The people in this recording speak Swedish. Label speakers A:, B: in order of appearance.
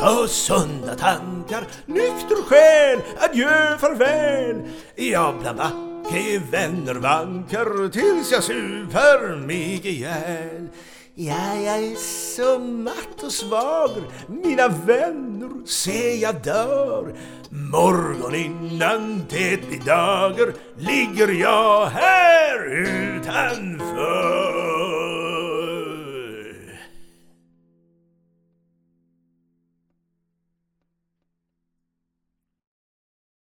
A: Ta sunda tankar, nykter själ, adjö, farväl. Jag bland backe vänner vankar tills jag super mig ihjäl. Ja, jag är så matt och svag, mina vänner, se jag dör. Morgon innan det blir dagar ligger jag här.